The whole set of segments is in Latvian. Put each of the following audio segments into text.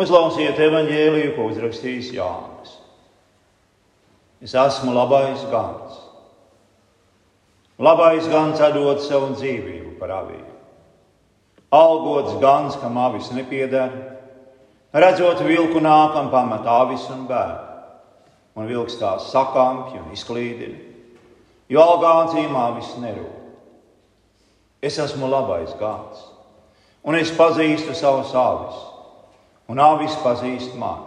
Uzlausiet evaņģēliju, ko uzrakstījis Jānis. Es esmu labais gans. Labais gans atdod savu dzīvību par avīm. Algots gans, kam avis nepieder, redzot vilku nākam, pamet avis un bērnu. Un vilks tās sakampja un izklīdina, jo algāncīm avis nerūp. Es esmu labais gans, un es pazīstu savus avis un avis pazīst mani.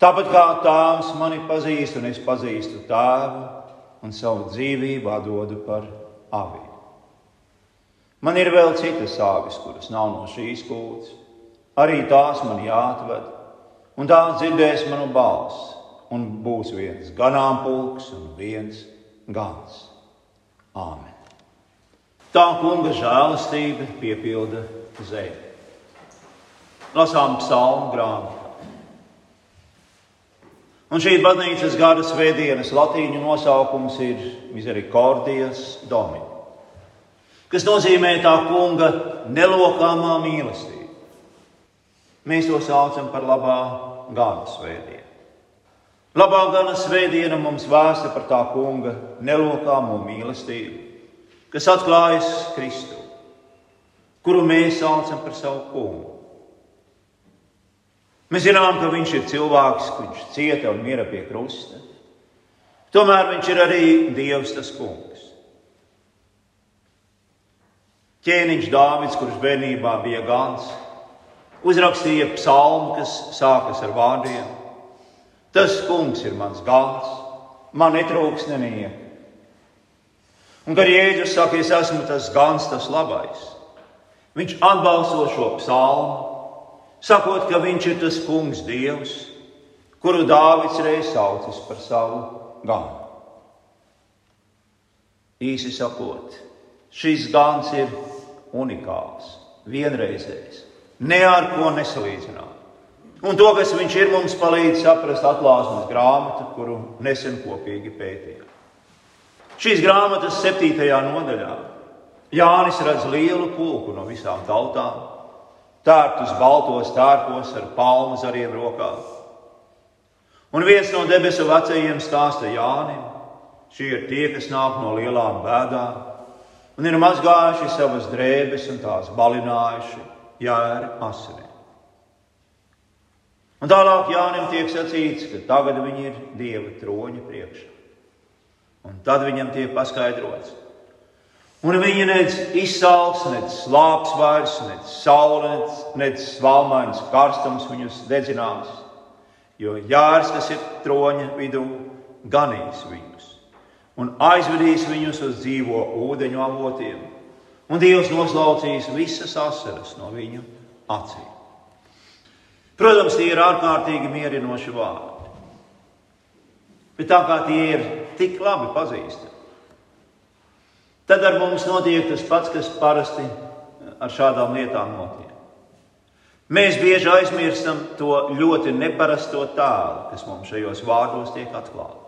Tāpat kā tēvs mani pazīst, un es pazīstu tēvu, un savu dzīvību atdodu par avīm. Man ir vēl citas avis, kuras nav no šīs kūts. Arī tās man jāatved, un tās dzirdēs manu balsi, un būs viens ganāmpulks un viens gans. Āmen. Tā kunga žēlastība piepilda zemi lasām psalmu grāmatu. Un šī baznīcas gada svētdienas latīņu nosaukums ir Misericordijas Domini, kas nozīmē tā kunga nelokāmā mīlestība. Mēs to saucam par labā gada svētdienu. Labā gada svētdiena mums vēsta par tā kunga nelokāmo mīlestību, kas atklājas Kristu, kuru mēs saucam par savu kungu. Mēs zinām, ka viņš ir cilvēks, kurš cieta un mira pie krusta. Tomēr viņš ir arī Dievs, tas kungs. Ķēniņš Dāvids, kurš bērnībā bija gans, uzrakstīja psalmu, kas sākas ar vārdiem: Tas kungs ir mans gans, man netrūks nenieka. Un kad Jēzus saka, es esmu tas gans, tas labais, viņš atbalsto šo psalmu sakot, ka viņš ir tas kungs Dievs, kuru Dāvids reiz saucis par savu ganu. Īsi sakot, šis gans ir unikāls, vienreizējs, ne ar ko nesalīdzināt. Un to, kas viņš ir, mums palīdz saprast atklāsmes grāmatu, kuru nesen kopīgi pētījām. Šīs grāmatas septītajā nodaļā Jānis redz lielu pulku no visām tautām, tērptus baltos tērpos ar palmu zariem rokā. Un viens no debesu vecajiem stāsta Jānim, šie ir tie, kas nāk no lielām bēdām un ir mazgājuši savas drēbes un tās balinājuši jēri asinīm. Un tālāk Jānim tiek sacīts, ka tagad viņi ir Dieva troņa priekšā. Un tad viņam tiek paskaidrots, Un viņa nec izsalks, nec slāps vairs, nec saule, nec, nec svalmains karstums viņus dedzinās. Jo jārs, kas ir troņa vidū, ganīs viņus un aizvedīs viņus uz dzīvo ūdeņu avotiem. Un Dievs noslaucīs visas asaras no viņu acīm. Protams, tie ir ārkārtīgi mierinoši vārdi. Bet tā kā tie ir tik labi pazīstami, Tad ar mums notiek tas pats, kas parasti ar šādām lietām notiek. Mēs bieži aizmirstam to ļoti neparasto tēlu, kas mums šajos vārdos tiek atklāts.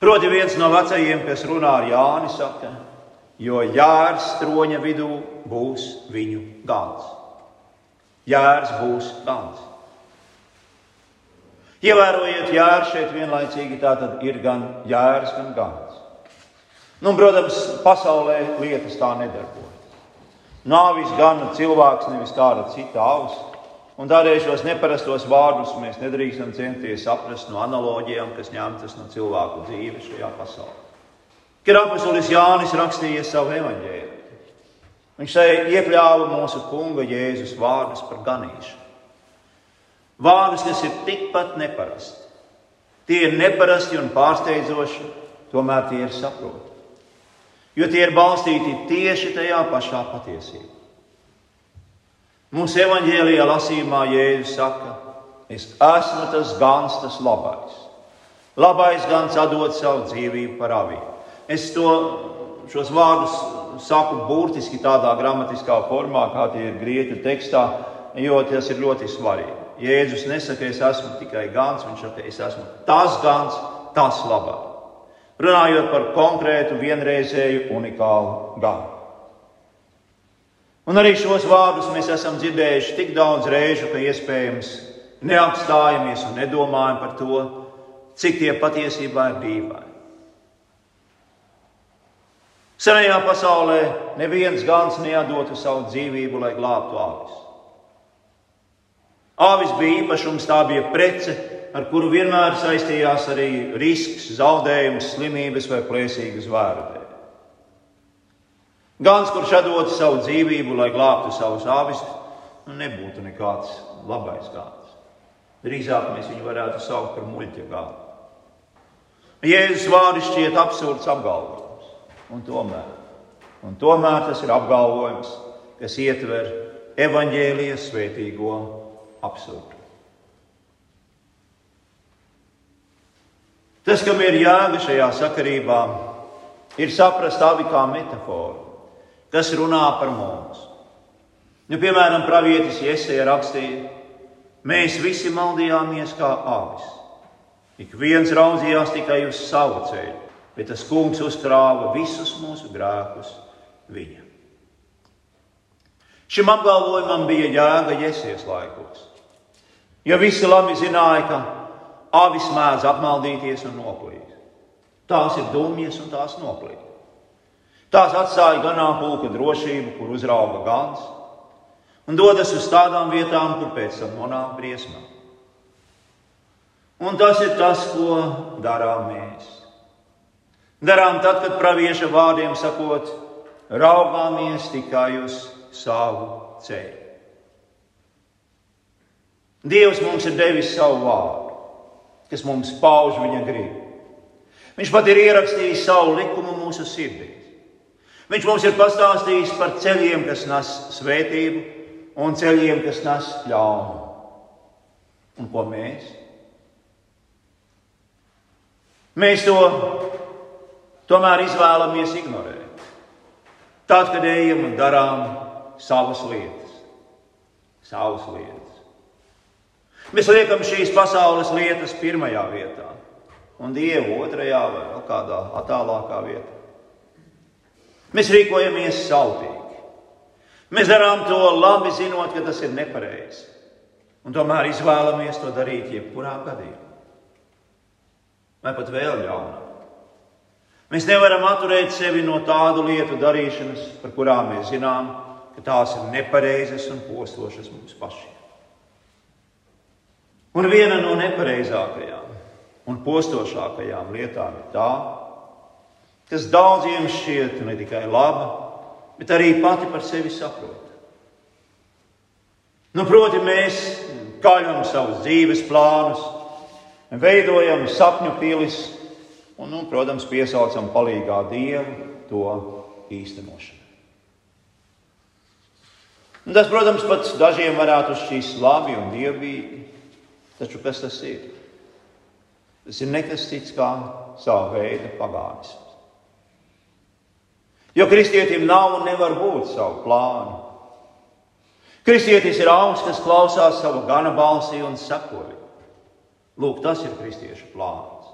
Proti, viens no vecajiem, kas runā ar Jāni, saka, jo jārs troņa vidū būs viņu gals. Jārs būs gals. Ievērojiet, jārs šeit vienlaicīgi tā tad ir gan jārs, gan gals. Nu, protams, pasaulē lietas tā nedarbojas. Nāvis gan cilvēks, nevis kāda cita auss. Un tādēļ šos neparastos vārdus mēs nedrīkstam censties saprast no analogijām, kas ņemtas no cilvēku dzīves šajā pasaulē. Kad apustulis Jānis rakstīja savu evaņģēlu, viņš šeit iekļāva mūsu kunga Jēzus vārdus par ganīšanu. Vārdus, kas ir tikpat neparasti. Tie ir neparasti un pārsteidzoši, tomēr tie ir saprotami jo tie ir balstīti tieši tajā pašā patiesībā. Mūsu evanģēlijā lasījumā Jēzus saka, es esmu tas gans, tas labais. Labais gans atdod savu dzīvību par avīm. Es to, šos vārdus saku burtiski tādā gramatiskā formā, kā tie ir grieķu tekstā, jo tas ir ļoti svarīgi. Jēzus nesaka, es esmu tikai gans, viņš saka, es esmu tas gans, tas labais runājot par konkrētu, vienreizēju, unikālu gāju. Un arī šos vārdus mēs esam dzirdējuši tik daudz reižu, ka iespējams neapstājamies un nedomājam par to, cik tie patiesībā ir dīvaini. Senajā pasaulē neviens gans nedotu savu dzīvību, lai glābtu āvis. Āvis bija īpašums, tā bija prece, ar kuru vienmēr saistījās arī risks, zaudējums, slimības vai plēsīgas vērtības. Gans, kurš atdotu savu dzīvību, lai glābtu savus āvis, nu nebūtu nekāds labais gans. Drīzāk mēs viņu varētu saukt par muļķa gānu. Jēzus vārdi šķiet absurds apgalvojums, un tomēr, un tomēr tas ir apgalvojums, kas ietver evaņģēlijas svētīgo absurdu. Tas, kam ir jēga šajā sakarībā, ir saprast abi kā metaforu, kas runā par mums. Nu, piemēram, pravietis Iesēja rakstīja, mēs visi maldījāmies kā avis. Ik viens raudzījās tikai uz savu ceļu, bet tas kungs uzkrāva visus mūsu grēkus viņa. Šim apgalvojumam bija jēga Jēzus laikos. Jo visi labi zināja, ka avis mēdz apmaldīties un noplīt. Tās ir dumjas un tās noplīt. Tās atstāja ganāmpulka drošību, kur uzrauga gans, un dodas uz tādām vietām, kur pēc tam nonāk briesmā. Un tas ir tas, ko darām mēs. Darām tad, kad pravieša vārdiem sakot, raugāmies tikai uz savu ceļu. Dievs mums ir devis savu vārdu, kas mums pauž viņa gribu. Viņš pat ir ierakstījis savu likumu mūsu sirdīs. Viņš mums ir pastāstījis par ceļiem, kas nes svētību, un ceļiem, kas nes ļaunu. Un ko mēs? Mēs to tomēr izvēlamies ignorēt. Tad, kad ejam un darām savas lietas, savas lietas. Mēs liekam šīs pasaules lietas pirmajā vietā, un Dievu otrajā vai vēl kādā attālākā vietā. Mēs rīkojamies sautīgi. Mēs darām to labi, zinot, ka tas ir nepareizi. Un tomēr izvēlamies to darīt jebkurā gadījumā. Vai pat vēl ļaunāk. Mēs nevaram atturēt sevi no tādu lietu darīšanas, par kurām mēs zinām, ka tās ir nepareizas un postošas mums pašiem. Un viena no nepareizākajām un postošākajām lietām ir tā, kas daudziem šķiet ne tikai laba, bet arī pati par sevi saprot. Nu, proti, mēs kaļam savus dzīves plānus, veidojam sapņu pilis un, nu, protams, piesaucam palīgā Dievu to īstenošanu. Un tas, protams, pats dažiem varētu šķist labi un dievbijīgi. Taču kas tas ir? Tas ir nekas cits kā sava veida pagānisms. Jo kristietim nav un nevar būt savu plānu. Kristietis ir augs, kas klausās savu gana balsī un sekoja. Lūk, tas ir kristiešu plāns.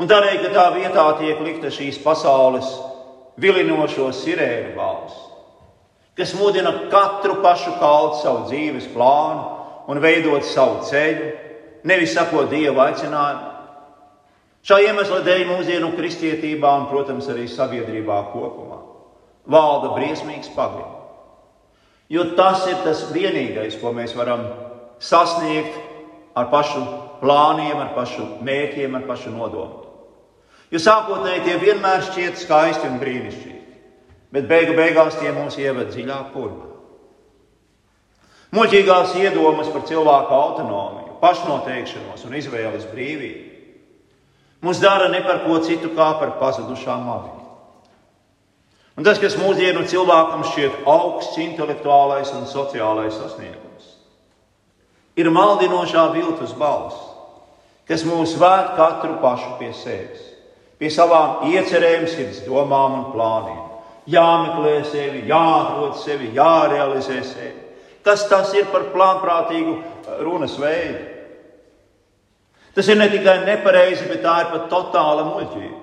Un tādēļ, ka tā vietā tiek likta šīs pasaules vilinošo sirēnu balss, kas mudina katru pašu kalt savu dzīves plānu, un veidot savu ceļu, nevis sakot Dieva aicinājumu. Šā iemesla dēļ mūsdienu kristietībā un, protams, arī sabiedrībā kopumā valda briesmīgs pagrims. Jo tas ir tas vienīgais, ko mēs varam sasniegt ar pašu plāniem, ar pašu mērķiem, ar pašu nodomu. Jo sākotnēji tie vienmēr šķiet skaisti un brīnišķīgi, bet beigu beigās tie mūs ieved dziļāk purvā. Muļķīgās iedomas par cilvēku autonomiju, pašnoteikšanos un izvēles brīvību mūs dara ne par ko citu kā par pazudušām avīm. Un tas, kas mūsdienu cilvēkam šķiet augsts intelektuālais un sociālais sasniegums, ir maldinošā viltus balss, kas mūs vēd katru pašu pie sevis, pie savām iecerēm, sirds domām un plāniem. Jāmeklē sevi, jāatrod sevi, jārealizē sevi. Kas tas ir par plānprātīgu eh, runas veidu? Tas ir ne tikai nepareizi, bet tā ir pat totāla muļķība.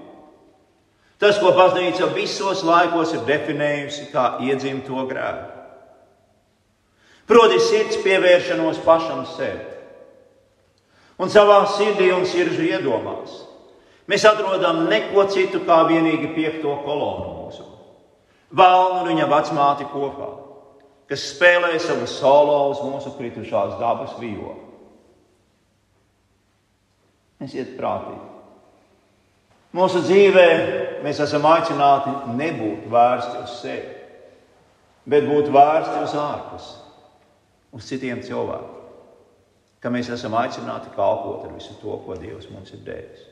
Tas, ko baznīca visos laikos ir definējusi kā iedzimto grēku. Proti, sirds pievēršanos pašam sev. Un savā sirdī un sirdžu iedomās mēs atrodam neko citu kā vienīgi piekto kolonu mūsu. Valnu un viņa vecmāti kopā, kas spēlē savu solo uz mūsu kritušās dabas vīlo. Esiet prātīgi. Mūsu dzīvē mēs esam aicināti nebūt vērsti uz sevi, bet būt vērsti uz ārpusi, uz citiem cilvēkiem. Ka mēs esam aicināti kalpot ar visu to, ko Dievs mums ir devis.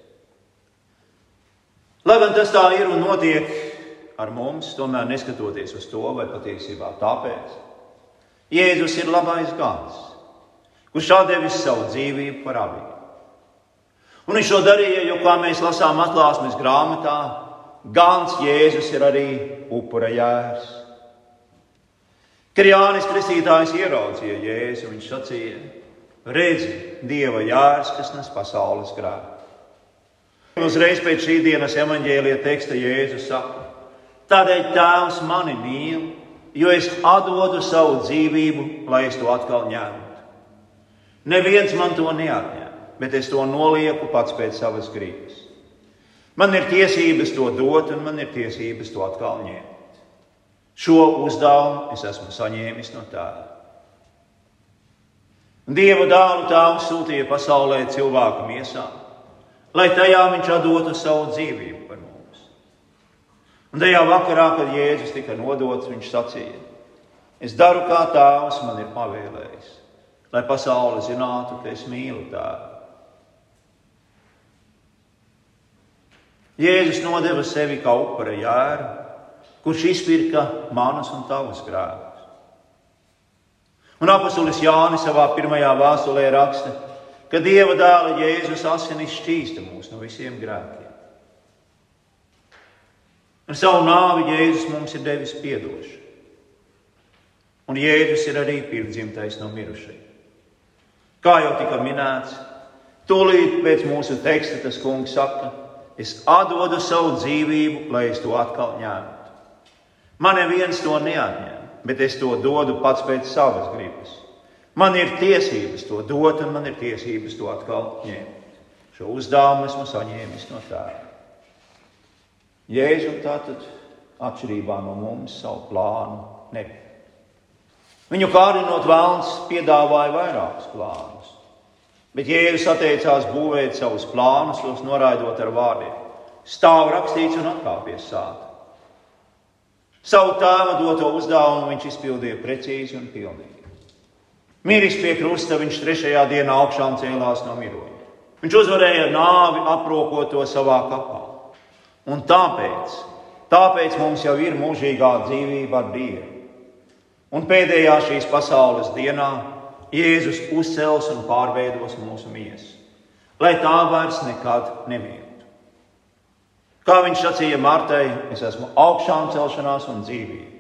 Lai gan tas tā ir un notiek ar mums, tomēr neskatoties uz to, vai patiesībā tāpēc, Jēzus ir labais gans, kurš devis savu dzīvību par abiem. Un viņš to darīja, jo, kā mēs lasām atklāsmes grāmatā, Gans Jēzus ir arī upura jērs. Kad Jānis Kristītājs ieraudzīja Jēzu, viņš sacīja: Redzi, Dieva jērs, kas nes pasaules grēku. Uzreiz pēc šī dienas evaņģēlīja teksta Jēzus saka: Tādēļ Tēvs mani mīl, jo es atdodu savu dzīvību, lai es to atkal ņemtu. Neviens man to neatņem bet es to nolieku pats pēc savas gribas. Man ir tiesības to dot, un man ir tiesības to atkal ņemt. Šo uzdevumu es esmu saņēmis no tēva. Dieva dāvanu tēvs sūtīja pasaulē cilvēku miesā, lai tajā viņš atdotu savu dzīvību. Un tajā vakarā, kad Jēzus tika nodots, viņš sacīja: Es daru, kā tēvs man ir pavēlējis, lai pasaule zinātu, ka es mīlu tēvu Jēzus nodeva sevi kā upura jēru, kurš izpirka manas un tavas grēkus. Un apustulis Jānis savā pirmajā vēstulē raksta, ka Dieva dēla Jēzus asinis šķīsta mūs no visiem grēkiem. Ar savu nāvi Jēzus mums ir devis piedošanu. Un Jēzus ir arī pirmdzimtais no mirušajiem. Kā jau tika minēts, tūlīt pēc mūsu teksta tas kungs saka, Es atdodu savu dzīvību, lai es to atkal ņemtu. Man neviens to neatņem, bet es to dodu pats pēc savas gribas. Man ir tiesības to dot, un man ir tiesības to atkal ņemt. Šo uzdevumu esmu saņēmis no tēva. Jēzus tātad atšķirībā no mums savu plānu nebija. Viņu kārdinot vēlns piedāvāja vairākus plānus. Bet Jēzus atteicās būvēt savus plānus, tos noraidot ar vārdiem: Stāv rakstīts un atkāpies sāta. Savu tēva doto uzdevumu viņš izpildīja precīzi un pilnīgi. Mīris pie krusta, viņš trešajā dienā augšām cēlās no miroņa. Viņš uzvarēja nāvi, aprokot to savā kapā. Un tāpēc, tāpēc mums jau ir mūžīgā dzīvība ar Dievu. Un pēdējā šīs pasaules dienā Jēzus uzcels un pārveidos mūsu miesu, lai tā vairs nekad nemīlētu. Kā viņš sacīja Martai, es esmu augšām celšanās un dzīvība.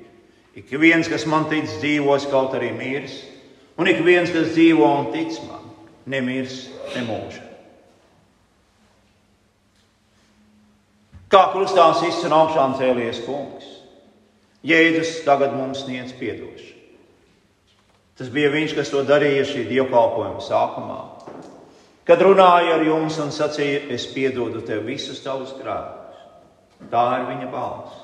Ik viens, kas man tic, dzīvos kaut arī mirs, un ik viens, kas dzīvo un tic man, nemirs nemūžā. Kā krustā izsmeļs un augšām cēlies kungs, Jēzus tagad mums sniedz piedošanu. Tas bija viņš, kas to darīja šī dievkalpojuma sākumā. Kad runāja ar jums un sacīja, es piedodu tev visus tavus grēkus. Tā ir viņa balss.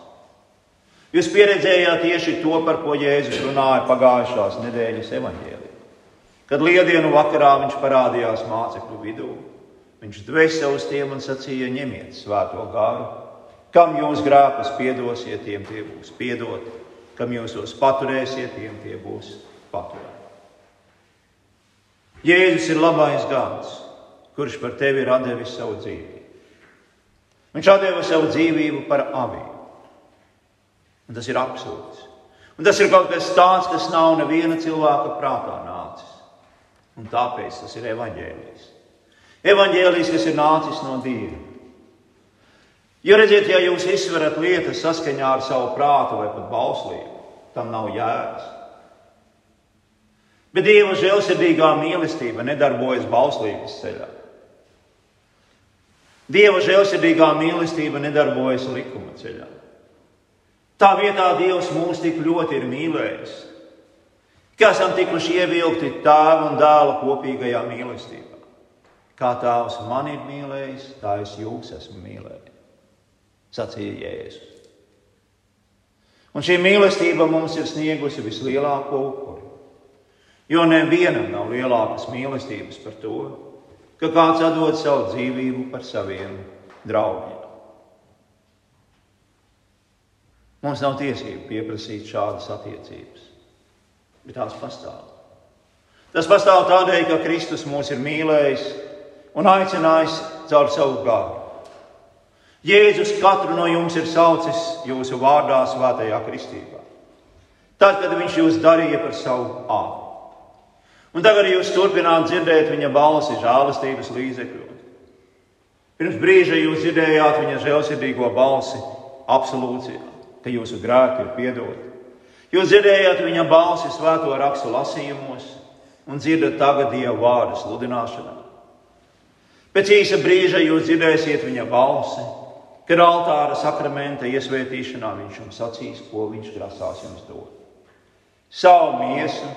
Jūs pieredzējāt tieši to, par ko Jēzus runāja pagājušās nedēļas evaņģēlī. Kad liedienu vakarā viņš parādījās mācekļu vidū, viņš dvēseli uz tiem un sacīja: ņemiet svēto gāru, kam jūs grēkus piedosiet, tiem tie būs piedoti, kam jūs tos paturēsiet, tiem tie būs paturēt. Jēzus ir labais gans, kurš par tevi ir devis savu dzīvību. Viņš deva savu dzīvību par avīm. Un tas ir absurds. Un tas ir kaut kas tāds, kas nav neviena cilvēka prātā nācis. Un tāpēc tas ir evaņģēlijs. Evaņģēlijs, kas ir nācis no Dieva. Jo redziet, ja jūs izsverat lietas saskaņā ar savu prātu vai pat bauslību, tam nav jēgas. Bet Dieva žēlsirdīgā mīlestība nedarbojas bauslības ceļā. Dieva žēlsirdīgā mīlestība nedarbojas likuma ceļā. Tā vietā Dievs mūs tik ļoti ir mīlējis, ka esam tikuši ievilkti tēva un dēla kopīgajā mīlestībā. Kā tēvs man ir mīlējis, tā es jūs esmu mīlējis, sacīja Jēzus. Un šī mīlestība mums ir sniegusi vislielāko upuri. Jo nevienam nav lielākas mīlestības par to, ka kāds atdod savu dzīvību par saviem draugiem. Mums nav tiesību pieprasīt šādas attiecības, bet tās pastāv. Tas pastāv tādēļ, ka Kristus mūs ir mīlējis un aicinājis caur savu gāru. Jēzus katru no jums ir saucis jūsu vārdā, svētajā kristībā. Tad, kad viņš jūs darīja par savu ātrumu. Un tagad jūs turpināt dzirdēt viņa balsi žēlastības līdzekļos. Pirms brīža jūs dzirdējāt viņa žēlsirdīgo balsi absolūcijā ka jūsu grēki ir piedoti. Jūs dzirdējāt viņa balsi svēto rakstu lasījumos un dzirdat tagad Dieva vārdu sludināšanā. Pēc īsa brīža jūs dzirdēsiet viņa balsi, kad altāra sakramenta iesvētīšanā viņš jums sacīs, ko viņš grasās jums dot. Savu miesu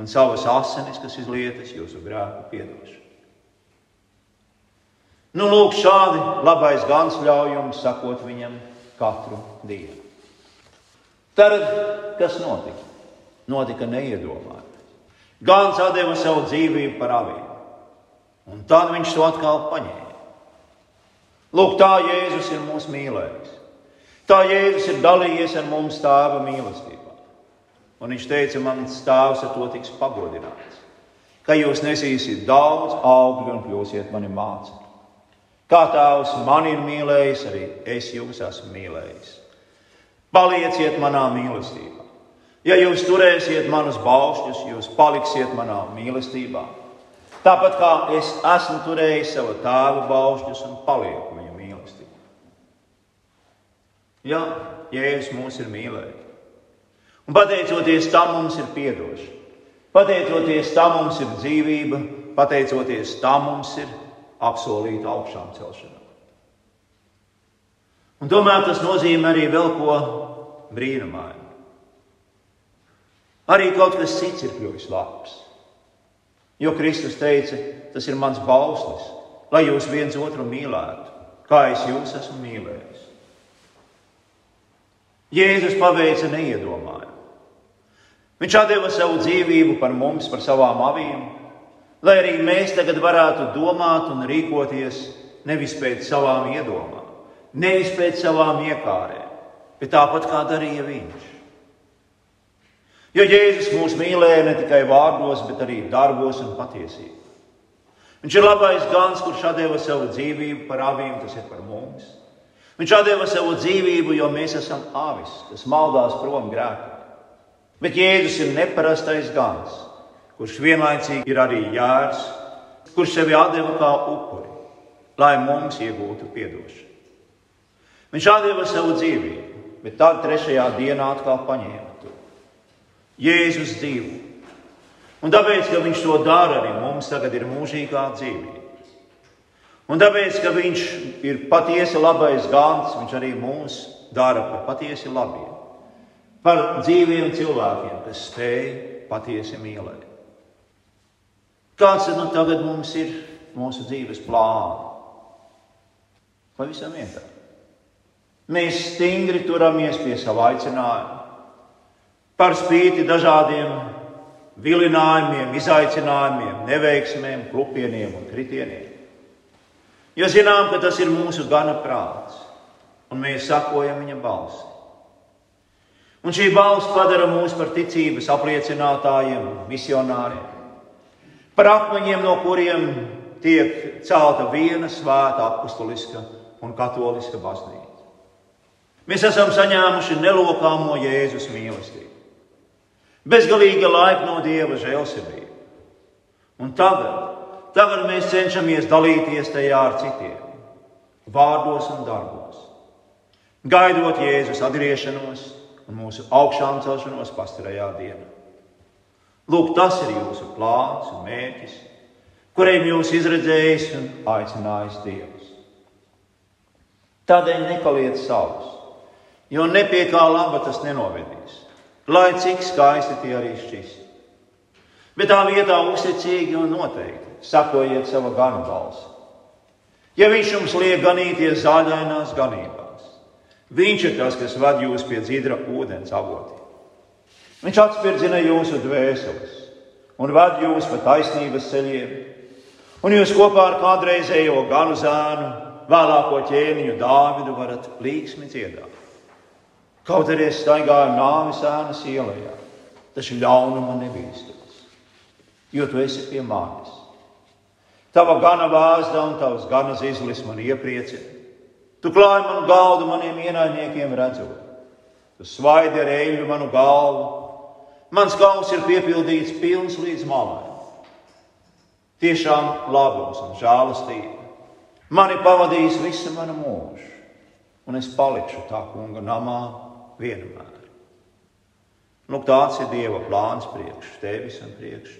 un savas asinis, kas izlietas jūsu grēku piedošanu. Nu, lūk, šādi labais gans ļauj jums sakot viņam katru dienu. Tad kas notika? Notika neiedomājami. Gans deva savu dzīvību par avīm, un tad viņš to atkal paņēma. Lūk, tā Jēzus ir mūsu mīlējis. Tā Jēzus ir dalījies ar mums tēva mīlestībā. Un viņš teica, mans tēvs ar to tiks pagodināts, ka jūs nesīsiet daudz augļu un kļūsiet mani mācekļi. Kā tēvs man ir mīlējis, arī es jūs esmu mīlējis. Palieciet manā mīlestībā. Ja jūs turēsiet manus baušļus, jūs paliksiet manā mīlestībā. Tāpat kā es esmu turējis savu tēvu baušļus un palieku viņa mīlestībā. Jā, Jēzus mūs ir mīlējis. Un pateicoties tam mums ir piedošana. Pateicoties tam mums ir dzīvība, pateicoties tam mums ir apsolīta augšām celšanās. Un tomēr tas nozīmē arī vēl ko brīnumainu. Arī kaut kas cits ir kļuvis labs. Jo Kristus teica, tas ir mans bauslis, lai jūs viens otru mīlētu, kā es jūs esmu mīlējis. Jēzus paveica neiedomājumu. Viņš deva savu dzīvību par mums, par savām avīm, lai arī mēs tagad varētu domāt un rīkoties nevis pēc savām iedomām nevis pēc savām iekārēm, bet tāpat kā darīja viņš. Jo Jēzus mūs mīlēja ne tikai vārdos, bet arī darbos un patiesībā. Viņš ir labais gans, kurš deva savu dzīvību par avīm, tas ir par mums. Viņš deva savu dzīvību, jo mēs esam avis, kas maldās prom grēkā. Bet Jēzus ir neparastais gans, kurš vienlaicīgi ir arī jērs, kurš sevi deva kā upuri, lai mums iegūtu atdošanu. Viņš atdeva savu dzīvību, bet tad trešajā dienā atkal paņēma. Jēzus dzīvo. Un tāpēc, ka viņš to dara, arī mums tagad ir mūžīgā dzīvība. Un tāpēc, ka viņš ir patiesi labais gans, viņš arī mūs dara par patiesi labiem. Par dzīviem cilvēkiem, kas spēj patiesi mīlēt. Kāds tad nu tagad mums ir mūsu dzīves plāns? Pavisam vienkārši. Mēs stingri turamies pie sava aicinājuma. Par spīti dažādiem vilinājumiem, izaicinājumiem, neveiksmēm, klupieniem un kritieniem. Jo zinām, ka tas ir mūsu gana prāts, un mēs sakojam viņa balsi. Un šī balss padara mūs par ticības apliecinātājiem, misionāriem, par akmeņiem, no kuriem tiek celta viena svēta apustuliska un katoliska baznīca. Mēs esam saņēmuši nelokāmo Jēzus mīlestību, bezgalīga laipno Dieva žēlsirdību. Un tagad, tagad mēs cenšamies dalīties tajā ar citiem, vārdos un darbos, gaidot Jēzus atgriešanos un mūsu augšām celšanos pastarajā dienā. Lūk, tas ir jūsu plāns un mērķis, kuriem jūs izredzējis un aicinājis Dievs. Tādēļ nepaliec savus, jo ne pie kā laba tas nenovedīs, lai cik skaisti tie arī šķist. Bet tā vietā uzticīgi un noteikti sakojiet sava gana balsi. Ja viņš jums liek ganīties zāļainās ganībās, viņš ir tas, kas ved jūs pie dzidra ūdens avotiem. Viņš atspirdzina jūsu dvēseles un ved jūs pa taisnības ceļiem, un jūs kopā ar kādreizējo ganu zēnu vēlāko ķēniņu Dāvidu varat līksmi dziedāt. Kaut arī es staigāju nāves ēnas ielā, taču ļaunuma nebīstos, jo tu esi pie manis. Tava gana vāzda un tavs gana zīslis man iepriecina. Tu klāji manu galdu maniem ienaidniekiem redzot. Tu svaidi ar eļļu manu galvu. Mans kauls ir piepildīts pilns līdz malai. Tiešām labums un žēlastība Mani pavadīs visu manu mūžu, un es palikšu tā kunga namā vienmēr. Nu, tāds ir Dieva plāns priekš tevis un priekš